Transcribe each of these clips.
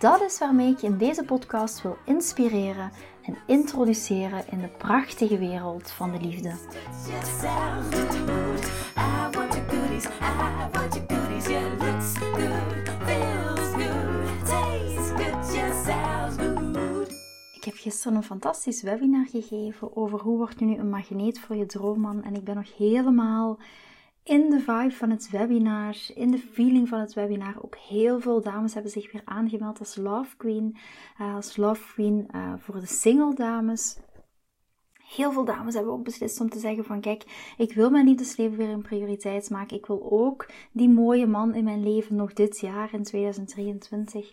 Dat is waarmee ik je in deze podcast wil inspireren en introduceren in de prachtige wereld van de liefde. Ik heb gisteren een fantastisch webinar gegeven over hoe word je nu een magneet voor je droomman en ik ben nog helemaal in de vibe van het webinar, in de feeling van het webinar. Ook heel veel dames hebben zich weer aangemeld als Love Queen. Uh, als Love Queen uh, voor de single dames. Heel veel dames hebben ook beslist om te zeggen van kijk, ik wil mijn liefdesleven weer een prioriteit maken. Ik wil ook die mooie man in mijn leven nog dit jaar in 2023.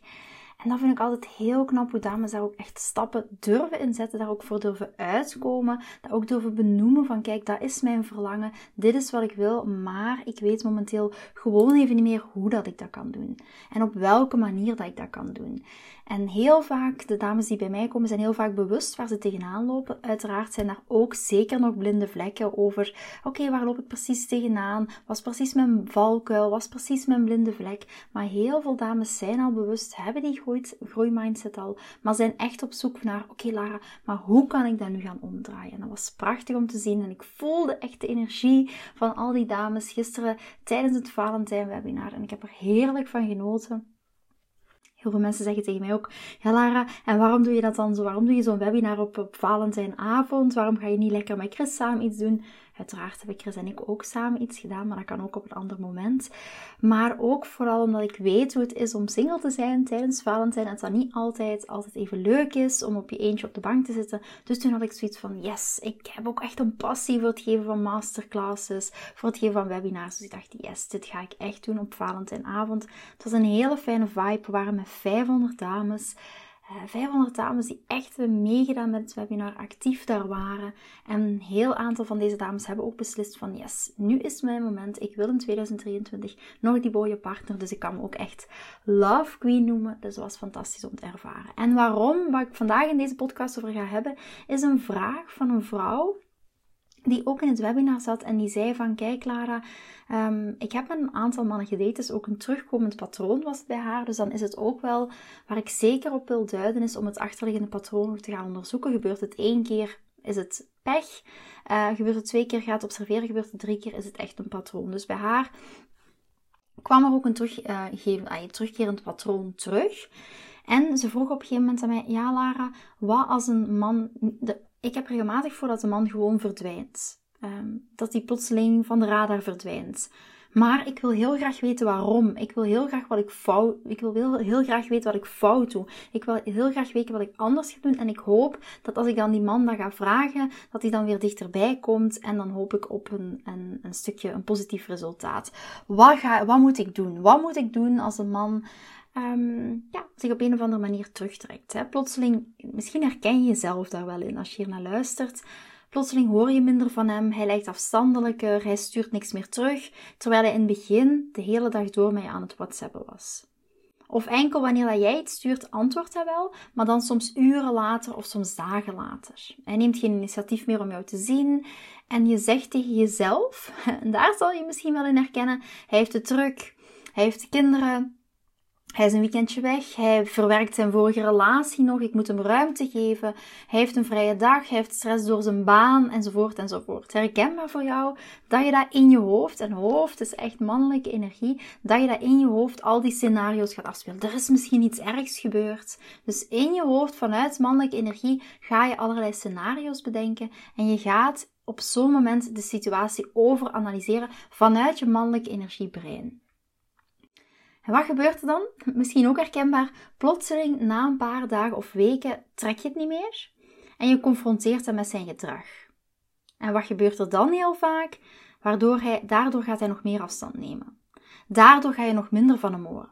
En dat vind ik altijd heel knap hoe dames daar ook echt stappen durven inzetten, daar ook voor durven uitkomen, dat ook durven benoemen van kijk, dat is mijn verlangen, dit is wat ik wil, maar ik weet momenteel gewoon even niet meer hoe dat ik dat kan doen en op welke manier dat ik dat kan doen. En heel vaak, de dames die bij mij komen, zijn heel vaak bewust waar ze tegenaan lopen. Uiteraard zijn daar ook zeker nog blinde vlekken over. Oké, waar loop ik precies tegenaan? Was precies mijn valkuil? Was precies mijn blinde vlek? Maar heel veel dames zijn al bewust, hebben die groeimindset al, maar zijn echt op zoek naar, oké Lara, maar hoe kan ik dat nu gaan omdraaien? En dat was prachtig om te zien en ik voelde echt de energie van al die dames gisteren tijdens het Valentijn webinar en ik heb er heerlijk van genoten. Heel veel mensen zeggen tegen mij ook: Ja, Lara, en waarom doe je dat dan zo? Waarom doe je zo'n webinar op, op Valentijnavond? Waarom ga je niet lekker met Chris samen iets doen? Uiteraard heb ik Chris en ik ook samen iets gedaan, maar dat kan ook op een ander moment. Maar ook vooral omdat ik weet hoe het is om single te zijn tijdens Valentijn. En dat niet altijd, altijd even leuk is om op je eentje op de bank te zitten. Dus toen had ik zoiets van, yes, ik heb ook echt een passie voor het geven van masterclasses, voor het geven van webinars. Dus ik dacht, yes, dit ga ik echt doen op Valentijnavond. Het was een hele fijne vibe. We waren met 500 dames. 500 eh, dames die echt hebben meegedaan met het webinar, actief daar waren. En een heel aantal van deze dames hebben ook beslist van yes, nu is mijn moment. Ik wil in 2023 nog die mooie partner. Dus ik kan me ook echt Love Queen noemen. Dus dat was fantastisch om te ervaren. En waarom, wat ik vandaag in deze podcast over ga hebben, is een vraag van een vrouw die ook in het webinar zat en die zei van, kijk Lara, um, ik heb een aantal mannen gedate, dus ook een terugkomend patroon was bij haar. Dus dan is het ook wel, waar ik zeker op wil duiden, is om het achterliggende patroon te gaan onderzoeken. Gebeurt het één keer, is het pech. Uh, gebeurt het twee keer, gaat observeren. Gebeurt het drie keer, is het echt een patroon. Dus bij haar kwam er ook een terug, uh, terugkerend patroon terug. En ze vroeg op een gegeven moment aan mij: Ja, Lara, wat als een man. De, ik heb regelmatig voor dat de man gewoon verdwijnt. Ehm, dat hij plotseling van de radar verdwijnt. Maar ik wil heel graag weten waarom. Ik wil heel graag wat ik fout. Ik wil heel, graag weten wat ik fout doe. Ik wil heel graag weten wat ik anders ga doen. En ik hoop dat als ik dan die man dat ga vragen, dat hij dan weer dichterbij komt. En dan hoop ik op een, een, een stukje een positief resultaat. Wat, ga, wat moet ik doen? Wat moet ik doen als een man um, ja, zich op een of andere manier terugtrekt. Hè. Plotseling, misschien herken je jezelf daar wel in als je hier naar luistert. Plotseling hoor je minder van hem, hij lijkt afstandelijker, hij stuurt niks meer terug, terwijl hij in het begin de hele dag door mij aan het whatsappen was. Of enkel wanneer jij iets stuurt, antwoordt hij wel, maar dan soms uren later of soms dagen later. Hij neemt geen initiatief meer om jou te zien en je zegt tegen jezelf, en daar zal je misschien wel in herkennen, hij heeft het druk, hij heeft kinderen, hij is een weekendje weg. Hij verwerkt zijn vorige relatie nog. Ik moet hem ruimte geven. Hij heeft een vrije dag. Hij heeft stress door zijn baan, enzovoort, enzovoort. Herkenbaar voor jou dat je dat in je hoofd, en hoofd is echt mannelijke energie, dat je dat in je hoofd al die scenario's gaat afspelen. Er is misschien iets ergs gebeurd. Dus in je hoofd, vanuit mannelijke energie, ga je allerlei scenario's bedenken. En je gaat op zo'n moment de situatie overanalyseren vanuit je mannelijke energiebrein. En wat gebeurt er dan? Misschien ook herkenbaar. Plotseling, na een paar dagen of weken, trek je het niet meer. En je confronteert hem met zijn gedrag. En wat gebeurt er dan heel vaak? Waardoor hij, daardoor gaat hij nog meer afstand nemen. Daardoor ga je nog minder van hem horen.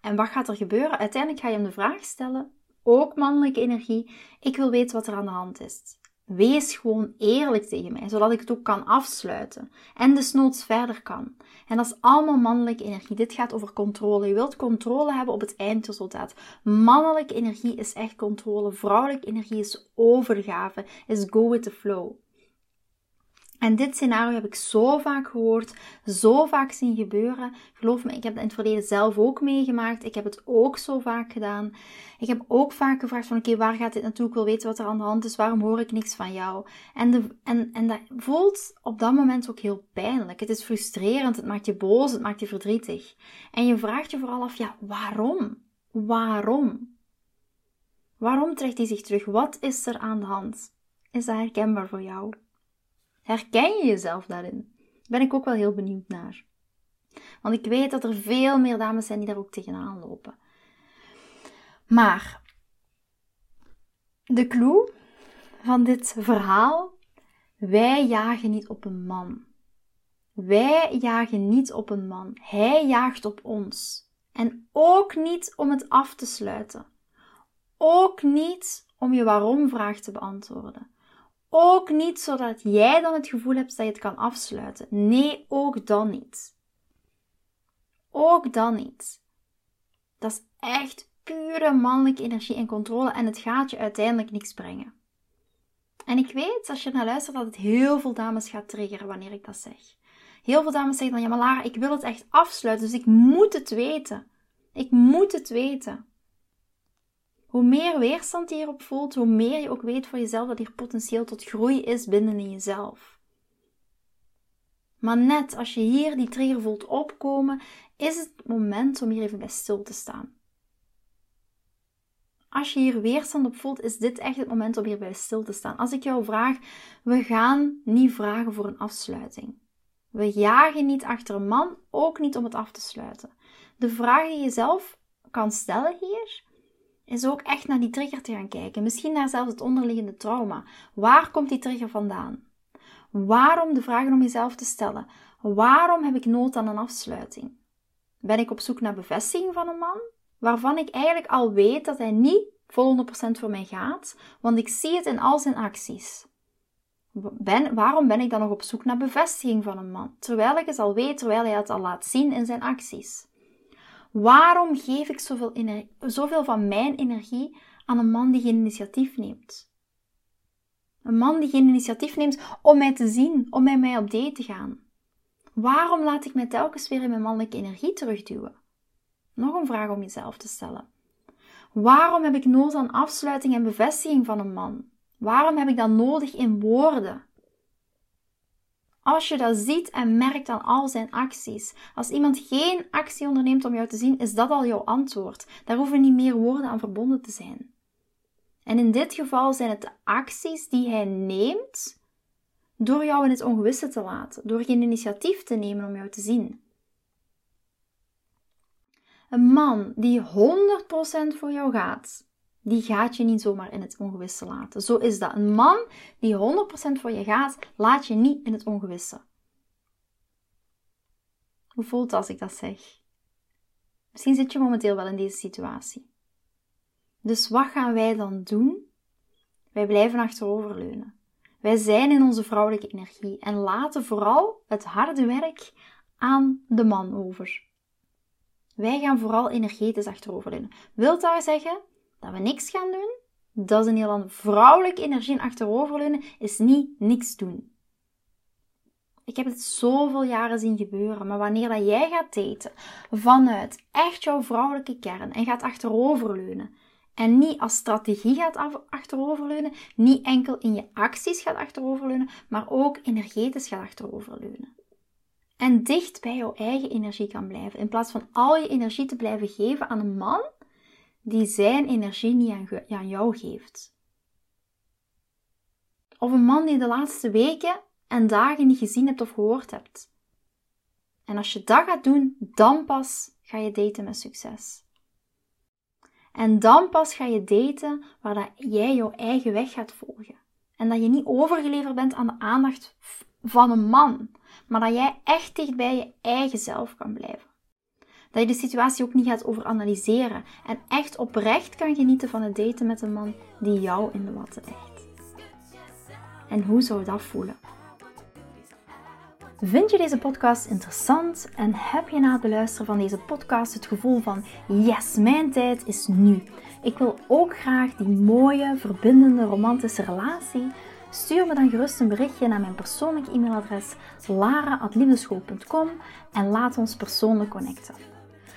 En wat gaat er gebeuren? Uiteindelijk ga je hem de vraag stellen: ook mannelijke energie. Ik wil weten wat er aan de hand is. Wees gewoon eerlijk tegen mij, zodat ik het ook kan afsluiten. En desnoods verder kan. En dat is allemaal mannelijke energie. Dit gaat over controle. Je wilt controle hebben op het eindresultaat. Mannelijke energie is echt controle. Vrouwelijke energie is overgave, is go with the flow. En dit scenario heb ik zo vaak gehoord, zo vaak zien gebeuren. Geloof me, ik heb het in het verleden zelf ook meegemaakt. Ik heb het ook zo vaak gedaan. Ik heb ook vaak gevraagd van oké, waar gaat dit naartoe? Ik wil weten wat er aan de hand is. Waarom hoor ik niks van jou? En, de, en, en dat voelt op dat moment ook heel pijnlijk. Het is frustrerend, het maakt je boos, het maakt je verdrietig. En je vraagt je vooral af, ja, waarom? Waarom? Waarom trekt hij zich terug? Wat is er aan de hand? Is dat herkenbaar voor jou? Herken je jezelf daarin? Daar ben ik ook wel heel benieuwd naar. Want ik weet dat er veel meer dames zijn die daar ook tegenaan lopen. Maar de clue van dit verhaal: wij jagen niet op een man. Wij jagen niet op een man. Hij jaagt op ons. En ook niet om het af te sluiten. Ook niet om je waarom-vraag te beantwoorden. Ook niet zodat jij dan het gevoel hebt dat je het kan afsluiten. Nee, ook dan niet. Ook dan niet. Dat is echt pure mannelijke energie en controle en het gaat je uiteindelijk niks brengen. En ik weet, als je naar luistert, dat het heel veel dames gaat triggeren wanneer ik dat zeg. Heel veel dames zeggen dan, ja maar Lara, ik wil het echt afsluiten, dus ik moet het weten. Ik moet het weten. Hoe meer weerstand je hierop voelt, hoe meer je ook weet voor jezelf dat hier potentieel tot groei is binnen in jezelf. Maar net als je hier die trigger voelt opkomen, is het moment om hier even bij stil te staan. Als je hier weerstand op voelt, is dit echt het moment om hierbij stil te staan. Als ik jou vraag, we gaan niet vragen voor een afsluiting. We jagen niet achter een man, ook niet om het af te sluiten. De vraag die je zelf kan stellen hier is ook echt naar die trigger te gaan kijken. Misschien naar zelfs het onderliggende trauma. Waar komt die trigger vandaan? Waarom de vragen om jezelf te stellen? Waarom heb ik nood aan een afsluiting? Ben ik op zoek naar bevestiging van een man, waarvan ik eigenlijk al weet dat hij niet vol 100% voor mij gaat, want ik zie het in al zijn acties. Ben, waarom ben ik dan nog op zoek naar bevestiging van een man, terwijl ik het al weet, terwijl hij het al laat zien in zijn acties? Waarom geef ik zoveel, zoveel van mijn energie aan een man die geen initiatief neemt? Een man die geen initiatief neemt om mij te zien, om met mij op date te gaan. Waarom laat ik mij telkens weer in mijn mannelijke energie terugduwen? Nog een vraag om jezelf te stellen. Waarom heb ik nood aan afsluiting en bevestiging van een man? Waarom heb ik dat nodig in woorden? Als je dat ziet en merkt aan al zijn acties. Als iemand geen actie onderneemt om jou te zien, is dat al jouw antwoord. Daar hoeven niet meer woorden aan verbonden te zijn. En in dit geval zijn het de acties die hij neemt door jou in het ongewisse te laten, door geen initiatief te nemen om jou te zien. Een man die 100% voor jou gaat, die gaat je niet zomaar in het ongewisse laten. Zo is dat. Een man die 100% voor je gaat, laat je niet in het ongewisse. Hoe voelt het als ik dat zeg? Misschien zit je momenteel wel in deze situatie. Dus wat gaan wij dan doen? Wij blijven achteroverleunen. Wij zijn in onze vrouwelijke energie en laten vooral het harde werk aan de man over. Wij gaan vooral energetisch achteroverleunen. Wilt dat zeggen dat we niks gaan doen, dat is een heel vrouwelijke energie en achteroverleunen is niet niks doen. Ik heb het zoveel jaren zien gebeuren, maar wanneer dat jij gaat daten vanuit echt jouw vrouwelijke kern en gaat achteroverleunen en niet als strategie gaat achteroverleunen, niet enkel in je acties gaat achteroverleunen, maar ook energetisch gaat achteroverleunen. En dicht bij jouw eigen energie kan blijven, in plaats van al je energie te blijven geven aan een man die zijn energie niet aan, jou geeft. Of een man die de laatste weken en dagen niet gezien hebt of gehoord hebt. En als je dat gaat doen, dan pas ga je daten met succes. En dan pas ga je daten waar dat jij jouw eigen weg gaat volgen. En dat je niet overgeleverd bent aan de aandacht van een man, maar dat jij echt dicht bij je eigen zelf kan blijven. Dat je de situatie ook niet gaat overanalyseren en echt oprecht kan genieten van het daten met een man die jou in de watten legt. En hoe zou dat voelen? Vind je deze podcast interessant en heb je na het beluisteren van deze podcast het gevoel van yes, mijn tijd is nu. Ik wil ook graag die mooie, verbindende, romantische relatie. Stuur me dan gerust een berichtje naar mijn persoonlijk e-mailadres lara.liefdeschool.com en laat ons persoonlijk connecten.